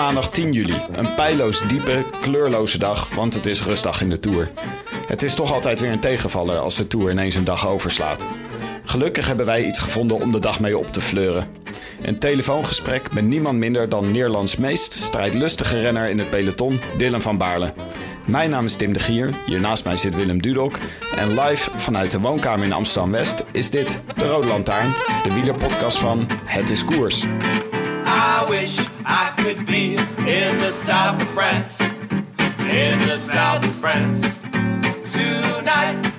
Maandag 10 juli, een pijloos diepe, kleurloze dag, want het is rustdag in de Tour. Het is toch altijd weer een tegenvaller als de Tour ineens een dag overslaat. Gelukkig hebben wij iets gevonden om de dag mee op te fleuren. Een telefoongesprek met niemand minder dan Nederlands meest strijdlustige renner in het peloton, Dylan van Baarle. Mijn naam is Tim de Gier, hier naast mij zit Willem Dudok. En live vanuit de woonkamer in Amsterdam-West is dit de Rode Lantaarn, de wielerpodcast van Het is Koers. I could be in the south of France. In the south of France tonight.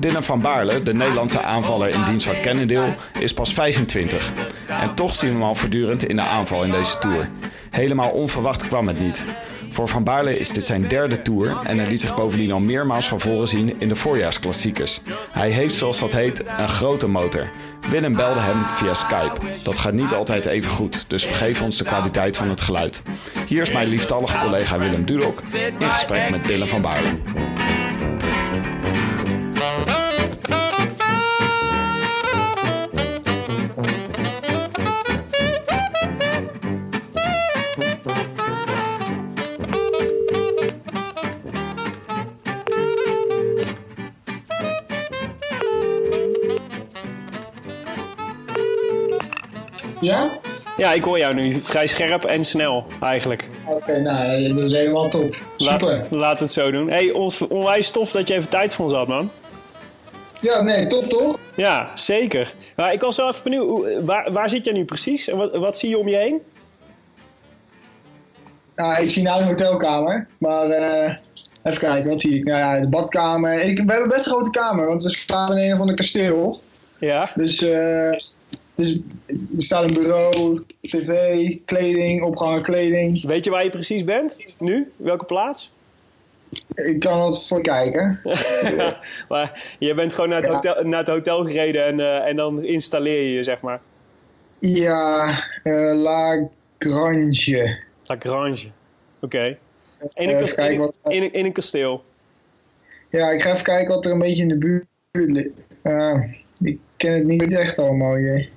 Dylan van Baarle, de Nederlandse aanvaller in dienst van Cannondale, is pas 25. En toch zien we hem al voortdurend in de aanval in deze Tour. Helemaal onverwacht kwam het niet. Voor Van Baarle is dit zijn derde Tour en hij liet zich bovendien al meermaals van voren zien in de voorjaarsklassiekers. Hij heeft, zoals dat heet, een grote motor. Willem belde hem via Skype. Dat gaat niet altijd even goed, dus vergeef ons de kwaliteit van het geluid. Hier is mijn lieftallige collega Willem Dudok in gesprek met Dylan van Baarle. Ja? Ja, ik hoor jou nu vrij scherp en snel eigenlijk. Oké, nou, dat is helemaal top. Super. laten we het zo doen. Hey, on- onwijs tof dat je even tijd voor ons had, man. Ja, nee, top toch? Ja, zeker. Maar ik was wel even benieuwd, waar, waar zit jij nu precies? En wat, wat zie je om je heen? Nou, ik zie nou een hotelkamer, maar eh, even kijken, wat zie ik? Nou ja, de badkamer. Ik, we hebben best een grote kamer, want we staan in een of ander kasteel. Ja, Dus, eh, dus er staat een bureau, tv, kleding, opgehangen kleding. weet je waar je precies bent? Nu? Welke plaats? Ik kan het voor kijken. maar je bent gewoon naar het, Ja. hotel, naar het hotel gereden en, eh, en dan installeer je je, zeg maar. Ja, eh, La Grange. La Grange. Oké. In, eh, een even kas- kijken in, wat- in, in een kasteel. Ja, ik ga even kijken wat er een beetje in de buurt ligt. Uh, ik ken het niet echt allemaal hier.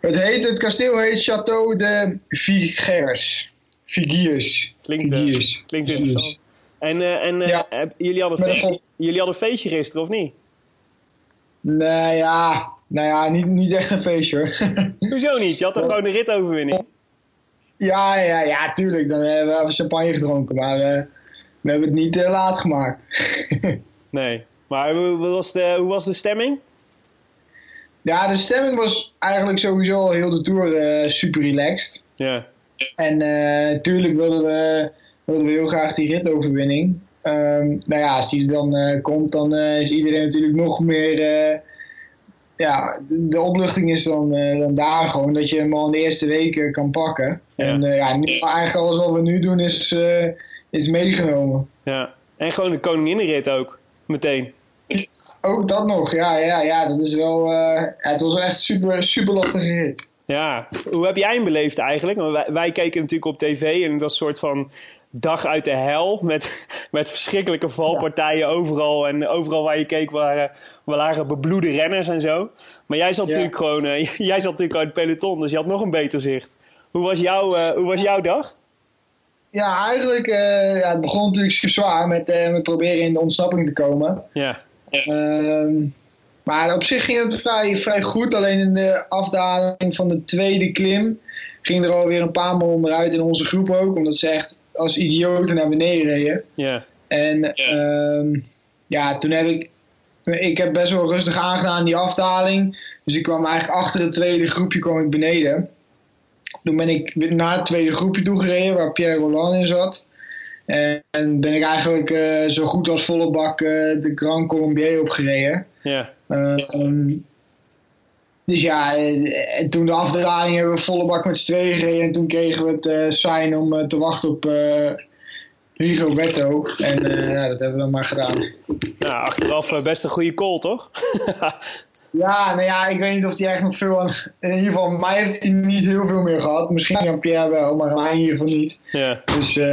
Het, heet, het kasteel heet Château de Vigers. Vigiers. Klinkt, eh. Klinkt interessant. En, eh, en eh, Ja. heb- jullie, hadden feestje, jullie hadden een feestje gisteren, of niet? Nee, ja. Nou ja, niet, niet echt een feestje hoor. Hoezo niet? Je had er gewoon een ritoverwinning. ja, ja, ja, tuurlijk. Dan hebben we even champagne gedronken. Maar we hebben het niet laat gemaakt. Nee. Maar hoe was de, hoe was de stemming? Ja, de stemming was eigenlijk sowieso al heel de tour eh, super relaxed. Ja. En natuurlijk wilden we, wilden we heel graag die ritoverwinning. Ehm nou ja, als die er dan eh, komt, dan eh, is iedereen natuurlijk nog meer. eh, ja, de, de opluchting is dan, eh, dan daar gewoon dat je hem al in de eerste weken kan pakken. Ja. En eh, ja, nu, eigenlijk alles wat we nu doen is, eh, is meegenomen. ja. En gewoon de koninginnenrit ook. Meteen. Ook dat nog, ja, ja, ja, dat is wel. eh, het was wel echt super, super lastige rit. Ja. Hoe heb jij hem beleefd eigenlijk? Want wij, wij keken natuurlijk op tv en het was een soort van dag uit de hel. Met, met verschrikkelijke valpartijen overal. En overal waar je keek waren, waren bebloede renners en zo. Maar jij zat Ja. natuurlijk gewoon eh, jij zat natuurlijk uit het peloton, dus je had nog een beter zicht. Hoe was, jouw, eh, hoe was jouw dag? Ja, eigenlijk, eh, ja, het begon natuurlijk zwaar met, met proberen in de ontsnapping te komen. Ja. Ehm, Maar op zich ging het vrij, vrij goed. Alleen in de afdaling van de tweede klim ging er alweer een paar man onderuit in onze groep ook. Omdat ze echt als idioten naar beneden reden. Ja. En ehm, ja, toen heb ik... Ik heb best wel rustig aangedaan die afdaling. Dus ik kwam eigenlijk achter het tweede groepje kwam ik beneden. Toen ben ik weer naar het tweede groepje toe gereden waar Pierre Roland in zat. En ben ik eigenlijk eh, zo goed als volle bak eh, de Grand Colombier opgereden. Ja. Ehm, dus ja, eh, en toen de afdaling hebben we volle bak met z'n tweeën gereden. En toen kregen we het sign om te wachten op eh Rigoberto. En ja, dat hebben we dan maar gedaan. Nou, achteraf best een goede call, toch? Ja, nou ja, ik weet niet of hij echt nog veel aan... In ieder geval, mij heeft hij niet heel veel meer gehad. Misschien aan Pierre wel, maar mij in ieder geval niet. ja. Dus, eh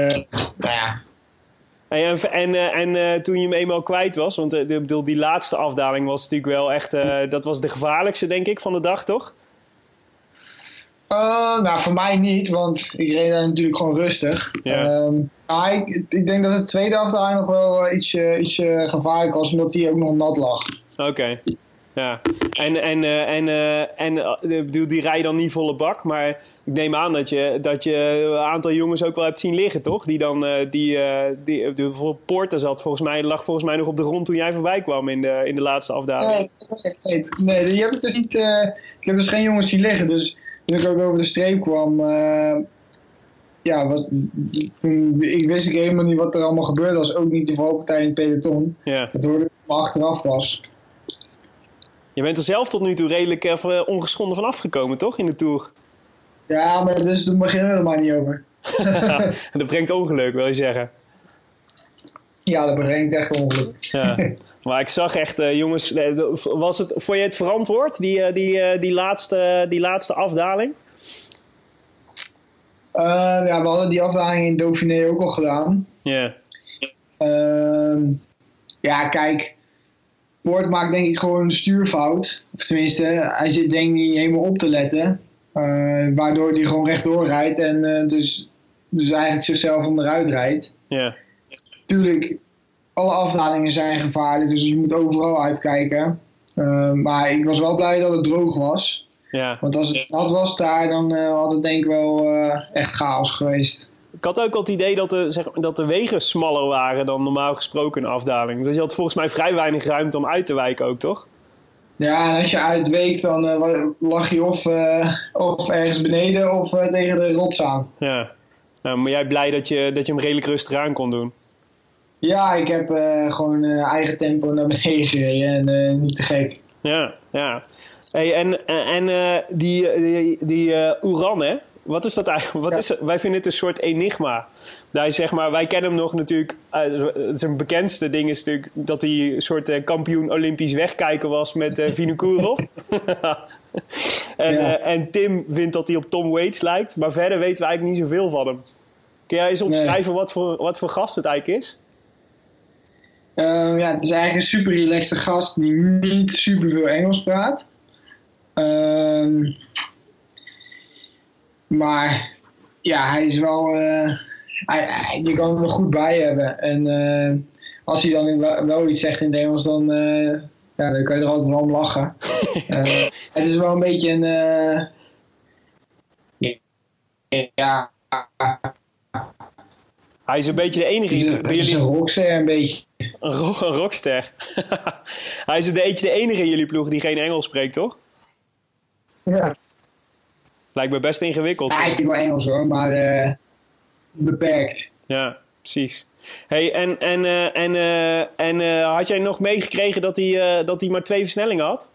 nou ja. En, en, eh, en eh, toen je hem eenmaal kwijt was, want de- bedoel, die laatste afdaling was natuurlijk wel echt, dat was de gevaarlijkste denk ik van de dag, toch? Nou, voor mij niet, want ik reed daar natuurlijk gewoon rustig. Ja. Ehm, maar ik, ik denk dat de tweede afdaling nog wel iets, iets gevaarlijk was, omdat die ook nog nat lag. Oké. Ja. En, en, eh, en, eh, en eh, ik bedoel, die rijden dan niet volle bak, maar ik neem aan dat je, dat je een aantal jongens ook wel hebt zien liggen, toch? Die dan, eh, die, eh, die, eh, bijvoorbeeld Porter zat volgens mij, lag volgens mij nog op de grond toen jij voorbij kwam in de, in de laatste afdaling. Nee, was nee, die heb ik dus niet. eh, ik heb dus geen jongens zien liggen. Dus toen ik ook over de streep kwam, eh, ja, wat, toen ik wist ik helemaal niet wat er allemaal gebeurde. was ook niet de valpartij in het peloton. Ja. Dat hoorde ik achteraf pas. Je bent er zelf tot nu toe redelijk even ongeschonden van afgekomen, toch? In de Tour. Ja, maar dus toen beginnen we er maar niet over. dat brengt ongeluk, wil je zeggen. Ja, dat brengt echt ongeluk. Ja. Maar ik zag echt, eh, jongens, eh, was het, vond je het verantwoord, die, eh, die, eh, die, laatste, die laatste afdaling? Eh, ja, we hadden die afdaling in Dauphiné ook al gedaan. Ja. Ehm, ja, kijk. Poort maakt denk ik gewoon een stuurfout. Of tenminste, hij zit denk ik niet helemaal op te letten. Eh, waardoor hij gewoon rechtdoor rijdt en eh, dus, dus eigenlijk zichzelf onderuit rijdt. Ja. Tuurlijk, alle afdalingen zijn gevaarlijk, dus je moet overal uitkijken. Eh, maar ik was wel blij dat het droog was. ja. Want als het nat was daar, dan had het denk ik wel echt chaos geweest. Ik had ook al het idee dat de, zeg, dat de wegen smaller waren dan normaal gesproken een afdaling. Dus je had volgens mij vrij weinig ruimte om uit te wijken ook, toch? Ja, en als je uitweekt, dan eh, lag je of, eh, of ergens beneden of eh, tegen de rots aan. Ja. Nou, maar jij blij dat je, dat je hem redelijk rustig aan kon doen. Ja, ik heb gewoon eigen tempo naar beneden gereden en niet te gek. Ja, ja. Hey, en en die, die, die Oeran, hè? Wat is dat eigenlijk? Wat Ja. is, wij vinden het een soort enigma. Hij, zeg maar, wij kennen hem nog natuurlijk. eh, zijn bekendste ding is natuurlijk dat hij een soort eh, kampioen Olympisch wegkijken was met uh, Vinokourov. en, Ja. eh, en Tim vindt dat hij op Tom Waits lijkt. Maar verder weten we eigenlijk niet zoveel van hem. Kun jij eens omschrijven wat, voor, wat voor gast het eigenlijk is? Eh, ja, het is eigenlijk een super relaxte gast die niet super veel Engels praat. Ehm, maar ja, hij is wel. eh, hij, hij- je kan hem er goed bij hebben. En eh, als hij dan wel, iets zegt in het Engels, dan, eh, ja, dan kan je er altijd wel om lachen. Het is wel een beetje een. ja, Hij is een beetje de enige een, bij jullie. een rockster een beetje. Een, ro- een rockster. Hij is een beetje de enige in jullie ploeg die geen Engels spreekt, toch? Ja. Lijkt me best ingewikkeld. Ja, ik spreek wel Engels hoor, maar eh, beperkt. Ja, precies. Hey, en en, eh, en, eh, en had jij nog meegekregen dat hij, dat hij maar twee versnellingen had?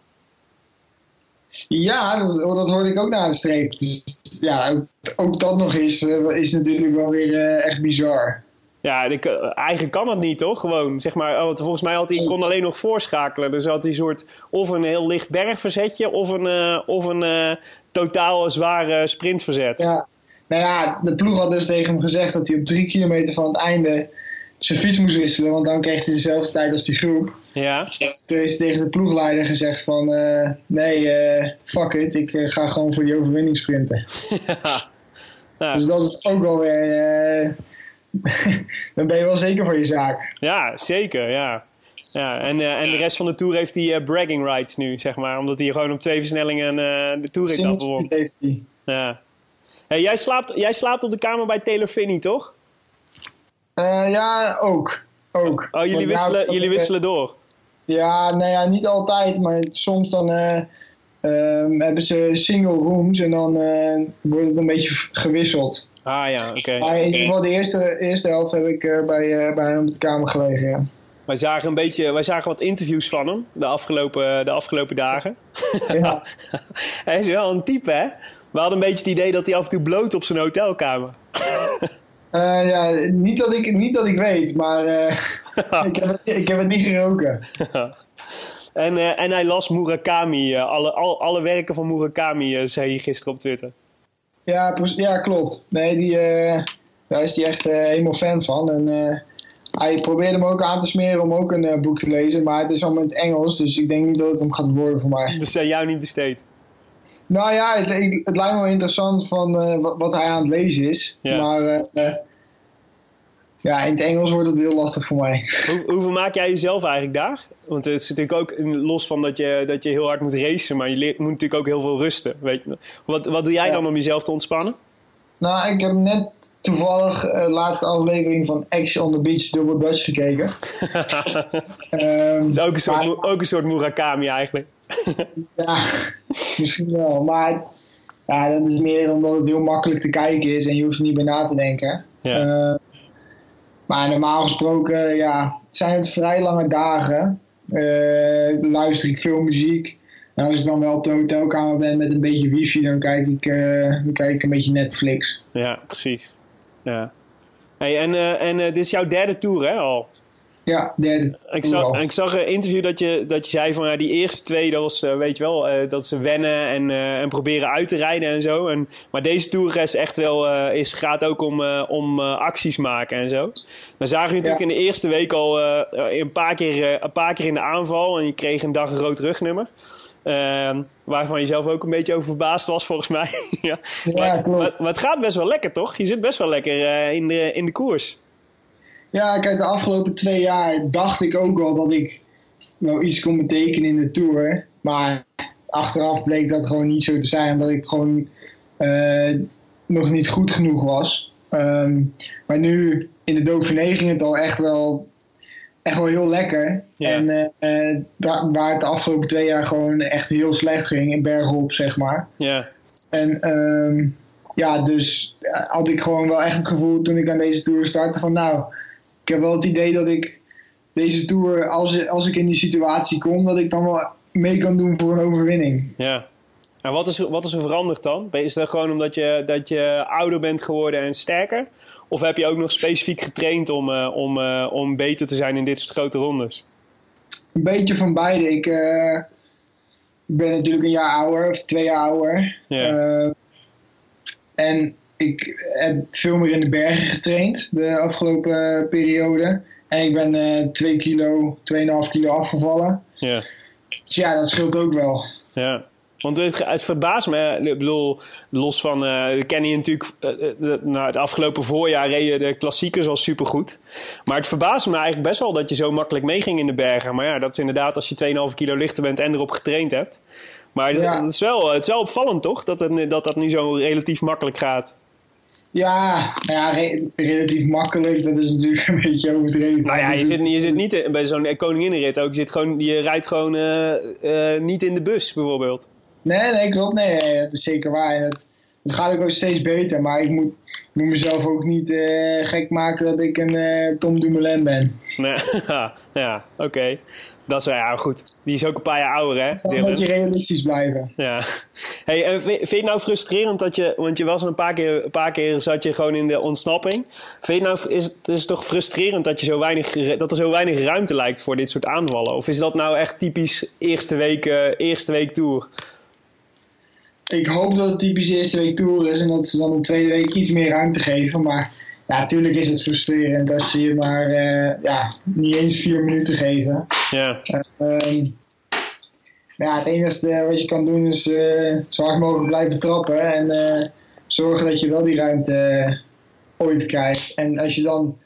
Ja, dat, dat hoorde ik ook na de streep. Dus ja, ook, ook dat nog eens is natuurlijk wel weer echt bizar. Ja, ik, eh, eigenlijk kan dat niet, toch? Gewoon, zeg maar, want volgens mij had hij, kon alleen nog voorschakelen. Dus had hij een soort, of een heel licht bergverzetje, of een, eh, of een eh, totaal zware sprintverzet. Ja. Nou ja, de ploeg had dus tegen hem gezegd dat hij op drie kilometer van het einde zijn fiets moest wisselen, want dan kreeg hij dezelfde tijd als die groep. Ja, Toen heeft hij tegen de ploegleider gezegd van, nee, fuck it, ik ga gewoon voor die overwinning sprinten. ja. Dus dat is ook wel weer, dan ben je wel zeker van je zaak. Ja, zeker, ja. Ja, en, eh, en de rest van de Tour heeft hij eh, bragging rights nu, zeg maar. Omdat hij gewoon op twee versnellingen eh, de Tour-etappe Single won. speed heeft hij. Ja. Hey, jij, slaapt, jij slaapt op de kamer bij Taylor Finney, toch? Ja, ook. ook. Oh, jullie Want, wisselen, nou, jullie wisselen door. Ja, nou ja, niet altijd, maar soms dan eh, ehm, hebben ze single rooms en dan wordt het een beetje gewisseld. Ah ja, oké. Maar in ieder geval de eerste, eerste helft heb ik eh, bij, eh, bij hem op de kamer gelegen. Ja. Wij zagen, een beetje, wij zagen wat interviews van hem de afgelopen, de afgelopen dagen. Ja. Hij is wel een type, hè? We hadden een beetje het idee dat hij af en toe bloot op zijn hotelkamer. Eh, ja, niet, dat ik, niet dat ik weet, maar eh, ik, heb het, ik heb het niet geroken. En, eh, en hij las Murakami, eh, alle, al, alle werken van Murakami, eh, zei hij gisteren op Twitter. Ja, ja klopt. Nee, die, eh, daar is hij echt eh, helemaal fan van. En eh, hij probeerde me ook aan te smeren om ook een boek te lezen, maar het is allemaal in het Engels, dus ik denk niet dat het hem gaat worden voor mij. Dus aan jou niet besteed. Nou ja, het, het lijkt me wel interessant van wat, wat hij aan het lezen is. Ja. Maar ja, in het Engels wordt het heel lastig voor mij. Hoe, hoeveel maak jij jezelf eigenlijk daar? Want het is natuurlijk ook los van dat je, dat je heel hard moet racen, maar je leert, moet natuurlijk ook heel veel rusten. Weet je. Wat, wat doe jij Ja. dan om jezelf te ontspannen? Nou, ik heb net toevallig eh, de laatste aflevering van Action on the Beach Double Dutch gekeken. Het is ook een soort, maar- ook een soort Murakami eigenlijk. Ja, misschien wel. Maar ja, dat is meer omdat het heel makkelijk te kijken is en je hoeft er niet bij na te denken. Ja. Eh, maar normaal gesproken, ja, zijn het vrij lange dagen. Eh, luister ik veel muziek. En als ik dan wel op de hotelkamer ben met een beetje wifi, dan kijk ik, eh, kijk een beetje Netflix. Ja, precies. Ja. Hey, en eh, en dit is jouw derde tour, hè, al? Ja, derde. Ik zag, ik zag een interview dat je, dat je zei van ja, die eerste twee, dat was, eh, weet je wel, eh, dat ze wennen en, eh, en proberen uit te rijden en zo. En, maar deze tour is echt wel, is, gaat ook om, om acties maken en zo. Dan zagen je natuurlijk Ja. in de eerste week al een, paar keer, een paar keer in de aanval en je kreeg een dag een rood rugnummer. Ehm, waarvan je zelf ook een beetje over verbaasd was, volgens mij. ja. Ja, maar, maar, maar het gaat best wel lekker, toch? Je zit best wel lekker in, de, in de koers. Ja, kijk, de afgelopen twee jaar dacht ik ook wel dat ik wel iets kon betekenen in de Tour. Maar achteraf bleek dat gewoon niet zo te zijn, omdat ik gewoon eh, nog niet goed genoeg was. Ehm, maar nu in de Dauphiné ging het al echt wel, echt wel heel lekker. Ja. En eh, eh, waar het de afgelopen twee jaar gewoon echt heel slecht ging, in bergop zeg maar. Ja, En ehm, ja, dus had ik gewoon wel echt het gevoel toen ik aan deze tour startte van nou, heb wel het idee dat ik deze tour, als, als ik in die situatie kom, dat ik dan wel mee kan doen voor een overwinning. Ja. En wat is, er- wat is er veranderd dan? Is dat gewoon omdat je, dat je ouder bent geworden en sterker? Of heb je ook nog specifiek getraind om, eh, om, eh, om beter te zijn in dit soort grote rondes? Een beetje van beide. Ik eh, ik ben natuurlijk een jaar ouder, of twee jaar ouder. Ja. En ik heb veel meer in de bergen getraind de afgelopen periode. En ik ben eh 2 kilo, 2,5 kilo afgevallen. Ja. Dus ja, dat scheelt ook wel. Ja. Want het, het verbaast me, ik bedoel, los van, eh ken je natuurlijk, eh, eh, de- nou, het afgelopen voorjaar reed je de klassiekers al supergoed. Maar het verbaast me eigenlijk best wel dat je zo makkelijk meeging in de bergen. Maar ja, dat is inderdaad als je 2,5 kilo lichter bent en erop getraind hebt. Maar Ja. het, is wel, het is wel opvallend toch, dat, het, dat dat nu zo relatief makkelijk gaat. Ja, nou ja re- relatief makkelijk. Dat is natuurlijk een beetje overdreven. Nou ja, je zit, je zit niet in- bij zo'n koninginnenrit ook. Je, zit gewoon, je rijdt gewoon eh, eh, niet in de bus bijvoorbeeld. Nee, nee, klopt. Nee, dat is zeker waar. Het, het gaat ook wel steeds beter. Maar ik moet, ik moet mezelf ook niet eh, gek maken dat ik een eh, Tom Dumoulin ben. Nee, ja, oké. Dat is wel ja, goed. Die is ook een paar jaar ouder, hè? Een Dylan? beetje realistisch blijven. Ja. Hey, en vind, je het nou frustrerend dat je, want je was een paar keer, een paar keer zat je gewoon in de ontsnapping. Vind je nou, is het is toch frustrerend dat, je zo weinig, dat er zo weinig ruimte lijkt voor dit soort aanvallen? Of is dat nou echt typisch eerste week, eerste week tour? Ik hoop dat het typisch eerste week tour is en dat ze dan de tweede week iets meer ruimte geven. Maar natuurlijk is het frustrerend als ze je maar eh, ja, niet eens vier minuten geven. Ja, Ehm, ja, het enige wat je kan doen is eh, zo hard mogelijk blijven trappen en eh, zorgen dat je wel die ruimte eh, ooit krijgt. En als je dan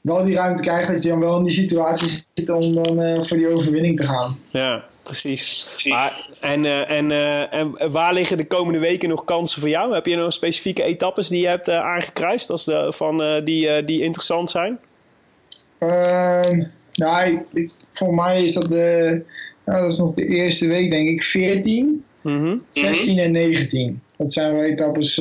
wel die ruimte krijgt dat je dan wel in die situatie zit om dan eh, voor die overwinning te gaan. Ja, precies. Maar, en, eh, en, eh, en waar liggen de komende weken nog kansen voor jou? Heb je nog specifieke etappes die je hebt eh, aangekruist als de, van, die, die interessant zijn? Ehm, nou, ik, voor mij is dat de, nou, dat is nog de eerste week denk ik, 14, Mhm. 16 en 19. Dat zijn wel etappes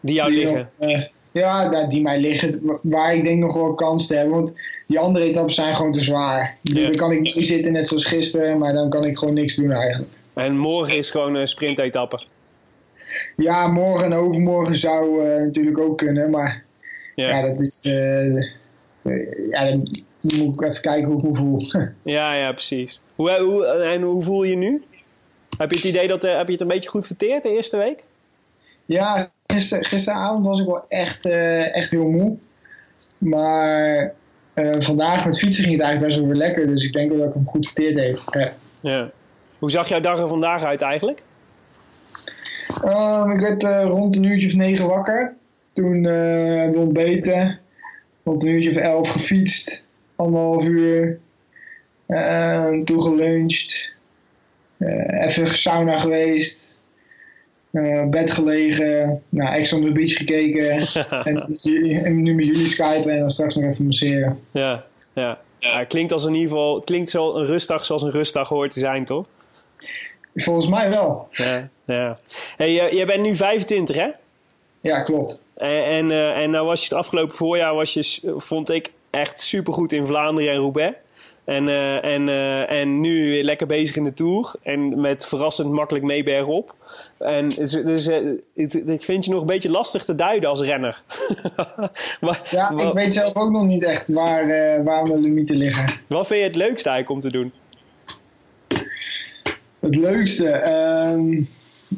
Die jou die liggen. nog, ja, daar- die mij liggen, wa- waar ik denk nog wel kans te hebben. Want die andere etappes zijn gewoon te zwaar. Ja. Dan kan ik niet zitten net zoals gisteren, maar dan kan ik gewoon niks doen eigenlijk. En morgen is gewoon een sprintetappe. Ja, morgen en overmorgen zou eh, natuurlijk ook kunnen, maar Ja. ja, dat is. eh, eh, ja, dan moet ik even kijken hoe ik me voel. Ja, ja, precies. Hoe, hoe, en hoe voel je nu? Heb je het idee dat eh, heb je het een beetje goed verteerd de eerste week? ja, gister, gisteravond was ik wel echt, eh, echt heel moe. Maar eh, vandaag met fietsen ging het eigenlijk best wel weer lekker, dus ik denk wel dat ik hem goed verteerd heb. Ja. Ja. Hoe zag jouw dag er vandaag uit eigenlijk? Ehm, ik werd eh, rond een uurtje of negen wakker. Toen hebben we ontbeten. Rond een uurtje of elf gefietst. Anderhalf uur. Ehm, toen geluncht. Even sauna geweest. Eh, bed gelegen. Nou, Ex on the Beach gekeken. en, en nu met jullie skypen en dan straks nog even masseren. Ja, ja. ja het klinkt als in ieder geval, het klinkt zo een rustdag zoals een rustdag hoort te zijn, toch? Volgens mij wel. Ja, ja. Hey, eh, jij bent nu 25, hè? Ja, klopt. En, en, eh, en nou was je het afgelopen voorjaar, was je, vond ik, echt supergoed in Vlaanderen en Roubaix. En, eh, en, eh, en nu weer lekker bezig in de Tour. En met verrassend makkelijk mee bergop. En dus, dus eh, ik vind je nog een beetje lastig te duiden als renner. Maar- Ja, ik weet zelf ook nog niet echt waar, waar mijn limieten liggen. Wat vind je het leukste eigenlijk om te doen? Het leukste. ehm,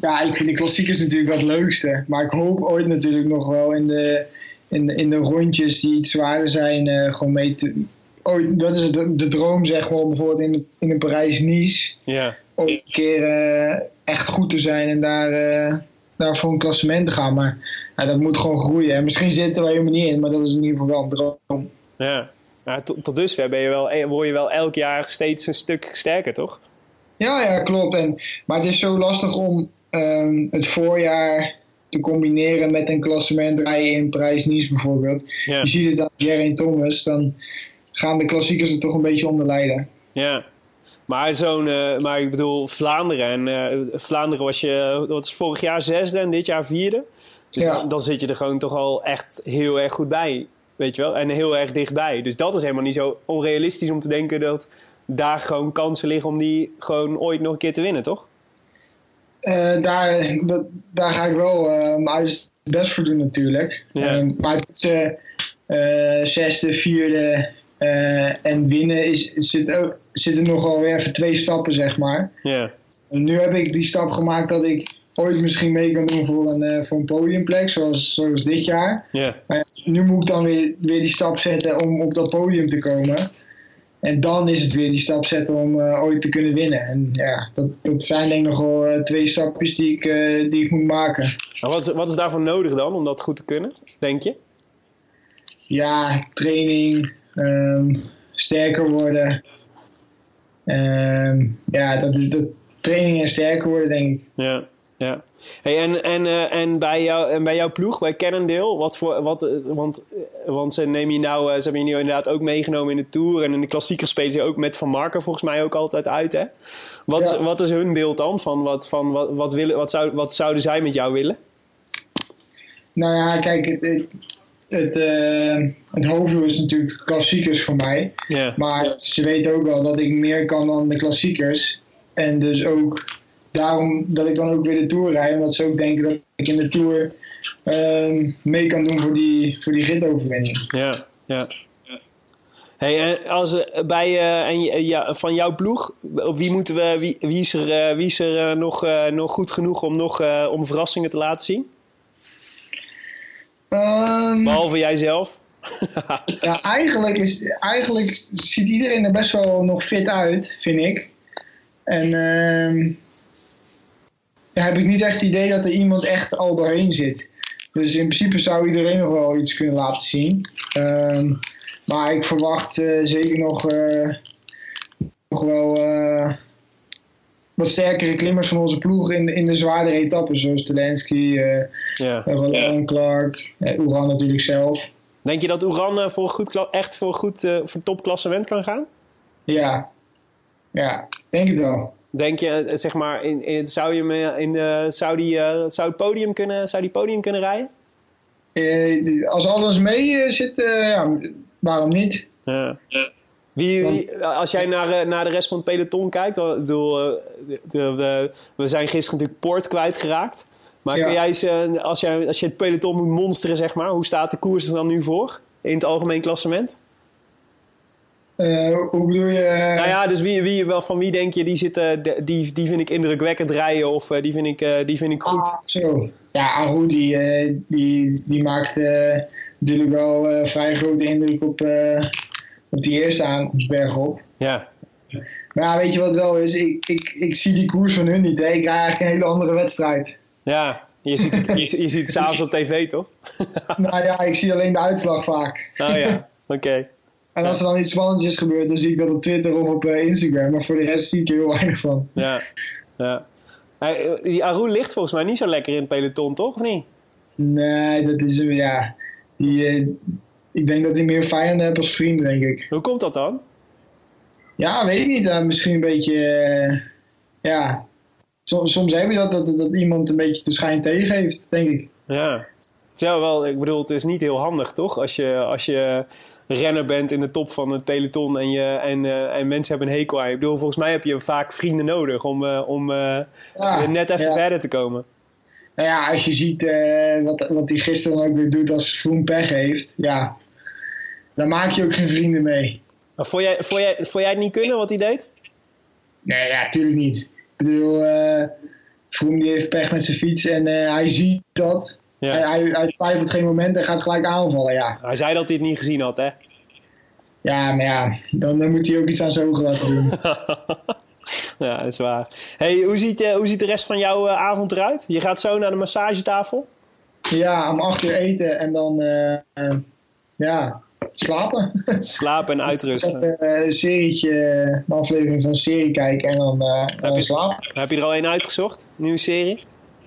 ja, ik vind de klassiekers natuurlijk wel het leukste. Maar ik hoop ooit natuurlijk nog wel in de, in, de- in de rondjes die iets zwaarder zijn, gewoon mee te. Ooit, dat is het, de droom, zeg maar, om bijvoorbeeld in, de, in een Parijs-Nice. Ja, Ooit een keer eh, echt goed te zijn en daar, eh, daar voor een klassement te gaan. Maar ja, dat moet gewoon groeien. En misschien zit er wel helemaal niet in, maar dat is in ieder geval wel een droom. ja. ja tot, tot dusver ben je wel, eh, word je wel elk jaar steeds een stuk sterker, toch? Ja, ja, klopt. En, maar het is zo lastig om ehm, het voorjaar te combineren met een klassement rijden in Parijs-Nice bijvoorbeeld. Ja, Je ziet het aan Geraint Thomas, dan gaan de klassiekers er toch een beetje onder lijden. ja. Maar, zo'n, eh, maar ik bedoel, Vlaanderen. En eh, Vlaanderen was je, wat is vorig jaar zesde en dit jaar vierde. Dus Ja. dan, dan zit je er gewoon toch al echt heel erg goed bij. Weet je wel? En heel erg dichtbij. Dus dat is helemaal niet zo onrealistisch om te denken dat daar gewoon kansen liggen om die gewoon ooit nog een keer te winnen, toch? Eh, daar, dat, daar ga ik wel mijn best voor doen natuurlijk. Ja. Maar tussen eh, zesde, vierde eh, en winnen is, zit, ook, zitten nog wel weer even twee stappen, zeg maar. Ja, En nu heb ik die stap gemaakt dat ik ooit misschien mee kan doen voor een, eh, voor een podiumplek, zoals, zoals dit jaar. Maar ja, nu moet ik dan weer, weer die stap zetten om op dat podium te komen. En dan is het weer die stap zetten om eh, ooit te kunnen winnen. En ja, dat, dat zijn denk ik nog wel eh, twee stapjes die ik, die ik moet maken. Wat, is- wat is daarvoor nodig dan om dat goed te kunnen, denk je? Ja, training, ehm, sterker worden. Ehm, ja, dat is dat, training en sterker worden denk ik. Ja, ja. Hey, en, en, eh, en, bij jou, en bij jouw ploeg, bij Cannondale, wat voor, wat, eh, want, eh, want ze, nemen je nou, ze hebben je nu inderdaad ook meegenomen in de Tour. En in de klassieker spelen ze ook met Van Marken volgens mij ook altijd uit. Hè? Wat, Ja. wat is hun beeld dan? Van wat, van wat, wat, willen, wat, zou, wat zouden zij met jou willen? Nou ja, kijk, het, het, het, eh, het hoofddoel is natuurlijk klassiekers voor mij. Maar ze weten ook wel dat ik meer kan dan de klassiekers. En dus ook daarom dat ik dan ook weer de Tour rijd. Omdat ze ook denken dat ik in de Tour ehm, mee kan doen voor die, voor die ritoverwinning. ja, ja. Hey, en als, eh, bij, eh, en, ja, van jouw ploeg, wie, moeten we, wie, wie is er, eh, wie is er eh, nog, eh, nog goed genoeg om, nog, eh, om verrassingen te laten zien? Ehm, Behalve jijzelf. ja, eigenlijk, is, eigenlijk ziet iedereen er best wel nog fit uit, vind ik. En ehm ja, heb ik niet echt het idee dat er iemand echt al doorheen zit. Dus in principe zou iedereen nog wel iets kunnen laten zien. Ehm, maar ik verwacht eh, zeker nog, eh, nog wel eh, wat sterkere klimmers van onze ploeg in, in de zwaardere etappes. Zoals Telensky, eh Ja. Roland Clark, eh, Oeran natuurlijk zelf. Denk je dat Oeran eh, voor een goed, echt voor goed eh, voor topklassement kan gaan? Ja, ja, denk het wel. Denk je, eh, zeg maar, in, in, zou, je eh, in, eh, zou, die, eh, zou, het podium kunnen, zou die podium kunnen rijden? Eh, als alles mee eh, zit, eh, ja, waarom niet? Ja. Wie, als jij naar, eh, naar de rest van het peloton kijkt, dan, ik bedoel, eh, we zijn gisteren natuurlijk Poort kwijtgeraakt. Maar kun jij eens, eh, als, jij, als je het peloton moet monsteren, zeg maar, hoe staat de koers er dan nu voor in het algemeen klassement? Hoe bedoel je? Nou ja, dus wie, wie, wel, van wie denk je, die, zit, de- die, die vind ik indrukwekkend rijden of die, vind ik, die vind ik goed? Ah, zo. Ja, Aru die, die, die maakt natuurlijk wel vrij grote indruk op, op die eerste aankomstberg op. Ja, Maar ja, weet je wat wel is? Ik, ik, ik zie die koers van hun niet. Hè. Ik rij eigenlijk een hele andere wedstrijd. ja. Je ziet het, je, je ziet het s'avonds op tv, toch? nou ja, ik zie alleen de uitslag vaak. Oh ja, oké. En als er dan iets spannends is gebeurd, dan zie ik dat op Twitter of op eh, Instagram. Maar voor de rest zie ik er heel weinig van. Ja, ja. Die Aru ligt volgens mij niet zo lekker in het peloton, toch? Of niet? Nee, dat is... eh, ja, die, eh, ik denk dat hij meer vijanden heeft als vrienden, denk ik. Hoe komt dat dan? Ja, weet ik niet. misschien een beetje. eh, ja. Soms, soms heb je dat, dat, dat iemand een beetje de schijn tegen heeft, denk ik. Ja. Is wel, ik bedoel, het is niet heel handig, toch? Als je, als je renner bent in de top van het peloton en, je, en, eh, en mensen hebben een hekel aan je. Ik bedoel, volgens mij heb je vaak vrienden nodig om, eh, om Ja, net even ja. verder te komen. Nou ja, als je ziet wat, wat hij gisteren ook weer doet als Vroom pech heeft, ja. Dan maak je ook geen vrienden mee. Maar vond jij, vond, jij, vond jij het niet kunnen wat hij deed? Nee, ja, natuurlijk niet. Ik bedoel, eh Vroom die heeft pech met zijn fiets en eh, hij ziet dat. Ja. Hij, hij, hij twijfelt geen moment en gaat gelijk aanvallen, ja. Hij zei dat hij het niet gezien had, hè? Ja, maar ja, dan, dan moet hij ook iets aan zijn ogen laten doen. ja, dat is waar. Hey, hoe, ziet, eh, hoe ziet de rest van jouw avond eruit? Je gaat zo naar de massagetafel? Ja, om acht uur eten en dan ja, slapen. Slapen en uitrusten. Even eh, een serietje, een aflevering van een serie kijken en dan, eh, dan je- slapen. Heb je er al één uitgezocht? Nieuwe serie?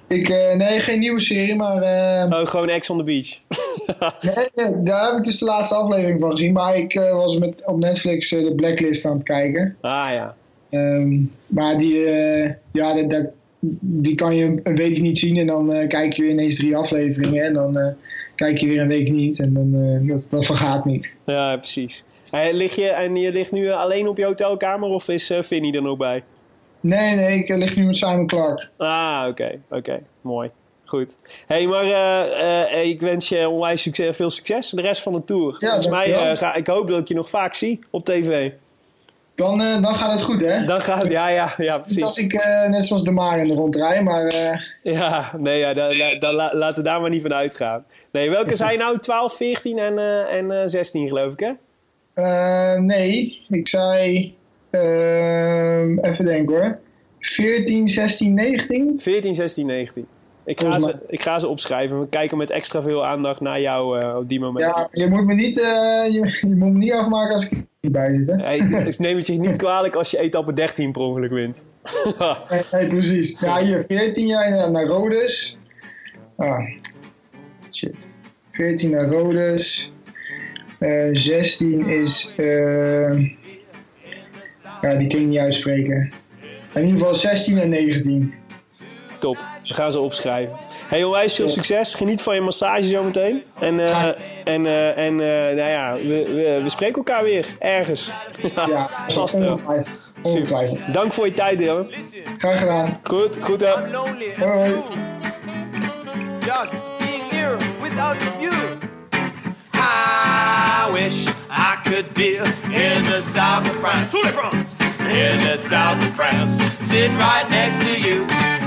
Ik, eh, nee, geen nieuwe serie, maar eh, Oh, gewoon Ex on the Beach. nee, daar heb ik dus de laatste aflevering van gezien. Maar ik eh, was met, op Netflix eh, de Blacklist aan het kijken. ah ja. Ehm, maar die, eh, ja, dat, dat- die kan je een week niet zien en dan eh, kijk je ineens drie afleveringen en dan eh, kijk je weer een week niet en dan, eh, dat, dat vergaat niet. Ja, precies. Eh, lig je, en je ligt nu alleen op je hotelkamer of is eh Vinnie er nog bij? Nee, nee, ik eh, lig nu met Simon Clark. Ah, oké. Oké, mooi. Goed. hey, maar eh, eh, ik wens je onwijs succes, veel succes de rest van de tour. Ja, Volgens mij, eh, ga, ik hoop dat ik je nog vaak zie op tv. Dan, eh, dan gaat het goed, hè? Dan gaat ja, ja, ja, Niet als precies. ik eh, net zoals de Mar in de rondrij, maar eh, Ja, nee, ja, dan, dan- dan la- laten we daar maar niet van uitgaan. Nee, welke zijn nou? 12, 14 en, en eh, 16 geloof ik, hè? nee, ik zei, ehm, even denken hoor, 14, 16, 19? 14, 16, 19. Ik ga, ze, ik ga ze opschrijven. We kijken met extra veel aandacht naar jou eh, op die momenten. Ja, je moet me niet, eh, je, je moet me niet afmaken als ik er niet bij zit, hè? Hey, ik neem het je niet kwalijk als je etappe 13 per ongeluk wint. Nee, nee, precies. Ja, hier 14 jaar naar, Rhodes. Ah, shit. 14 naar Rhodes. Eh 16 is. eh ja, die kan ik niet uitspreken. In ieder geval 16 en 19. Top, we gaan ze opschrijven. Hey, onwijs veel succes. Geniet van je massage zometeen. En, eh, en, eh, en eh, nou ja, we, we, we spreken elkaar weer ergens. Ja, Vast. Ongetwijfeld. Dank voor je tijd, Dylan. Graag gedaan. Goed, goed Hoi, hoi. just being here without you. I wish I could be in the south of France. In the south of France, sitting right next to you.